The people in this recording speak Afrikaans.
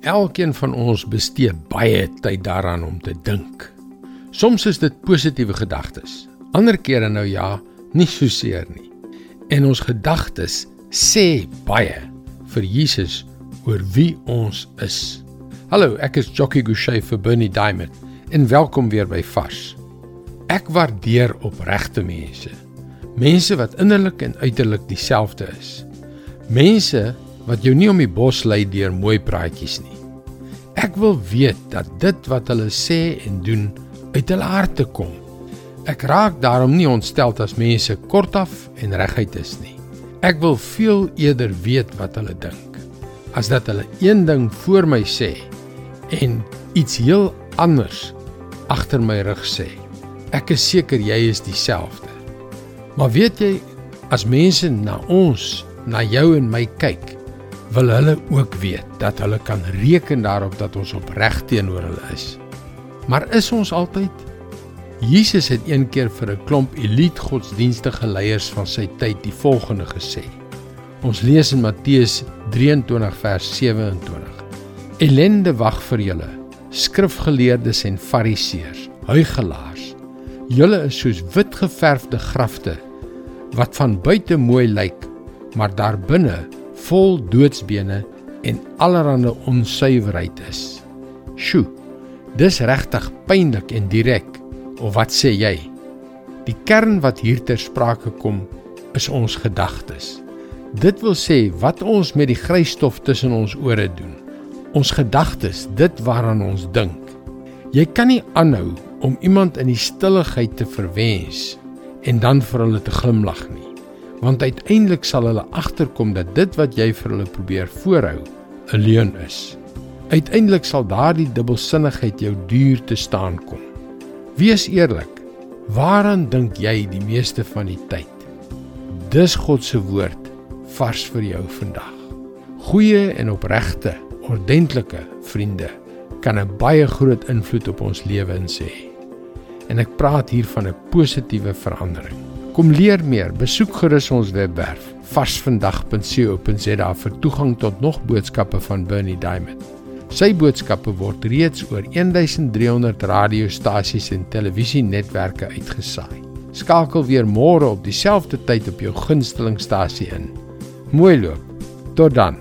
Elkeen van ons bestee baie tyd daaraan om te dink. Soms is dit positiewe gedagtes. Ander kere nou ja, nie so seer nie. En ons gedagtes sê baie vir Jesus oor wie ons is. Hallo, ek is Jockey Gouchee vir Bernie Diamond en welkom weer by Vars. Ek waardeer opregte mense. Mense wat innerlik en uiterlik dieselfde is. Mense wat jou nie om die bos lei deur mooi praatjies nie. Ek wil weet dat dit wat hulle sê en doen uit hulle harte kom. Ek raak daarom nie ontstel as mense kortaf en reguit is nie. Ek wil veel eerder weet wat hulle dink as dat hulle een ding voor my sê en iets heel anders agter my rug sê. Ek is seker jy is dieselfde. Maar weet jy as mense na ons, na jou en my kyk, wil hulle ook weet dat hulle kan reken daarop dat ons opreg teenoor hulle is. Maar is ons altyd? Jesus het een keer vir 'n klomp elite godsdienstige leiers van sy tyd die volgende gesê. Ons lees in Matteus 23 vers 27. Elende wag vir julle, skrifgeleerdes en fariseërs, huigelaars. Julle is soos witgeverfde grafte wat van buite mooi lyk, maar daar binne vol doodsbene en allerlei onsuiverheid is. Sjoe. Dis regtig pynlik en direk. Of wat sê jy? Die kern wat hier ter sprake kom is ons gedagtes. Dit wil sê wat ons met die grysstof tussen ons ore doen. Ons gedagtes, dit waaraan ons dink. Jy kan nie aanhou om iemand in die stilligheid te verwens en dan vir hulle te glimlag nie want uiteindelik sal hulle agterkom dat dit wat jy vir hulle probeer voorhou 'n leuen is. Uiteindelik sal daardie dubbelsinnigheid jou duur te staan kom. Wees eerlik. Waaraan dink jy die meeste van die tyd? Dis God se woord vars vir jou vandag. Goeie en opregte, ordentlike vriende kan 'n baie groot invloed op ons lewens hê. En ek praat hier van 'n positiewe verandering. Kom leer meer, besoek gerus ons webwerf varsvandag.co.za vir toegang tot nog boodskappe van Bernie Diamond. Sy boodskappe word reeds oor 1300 radiostasies en televisienetwerke uitgesaai. Skakel weer môre op dieselfde tyd op jou gunstelingstasie in. Mooi loop. Tot dan.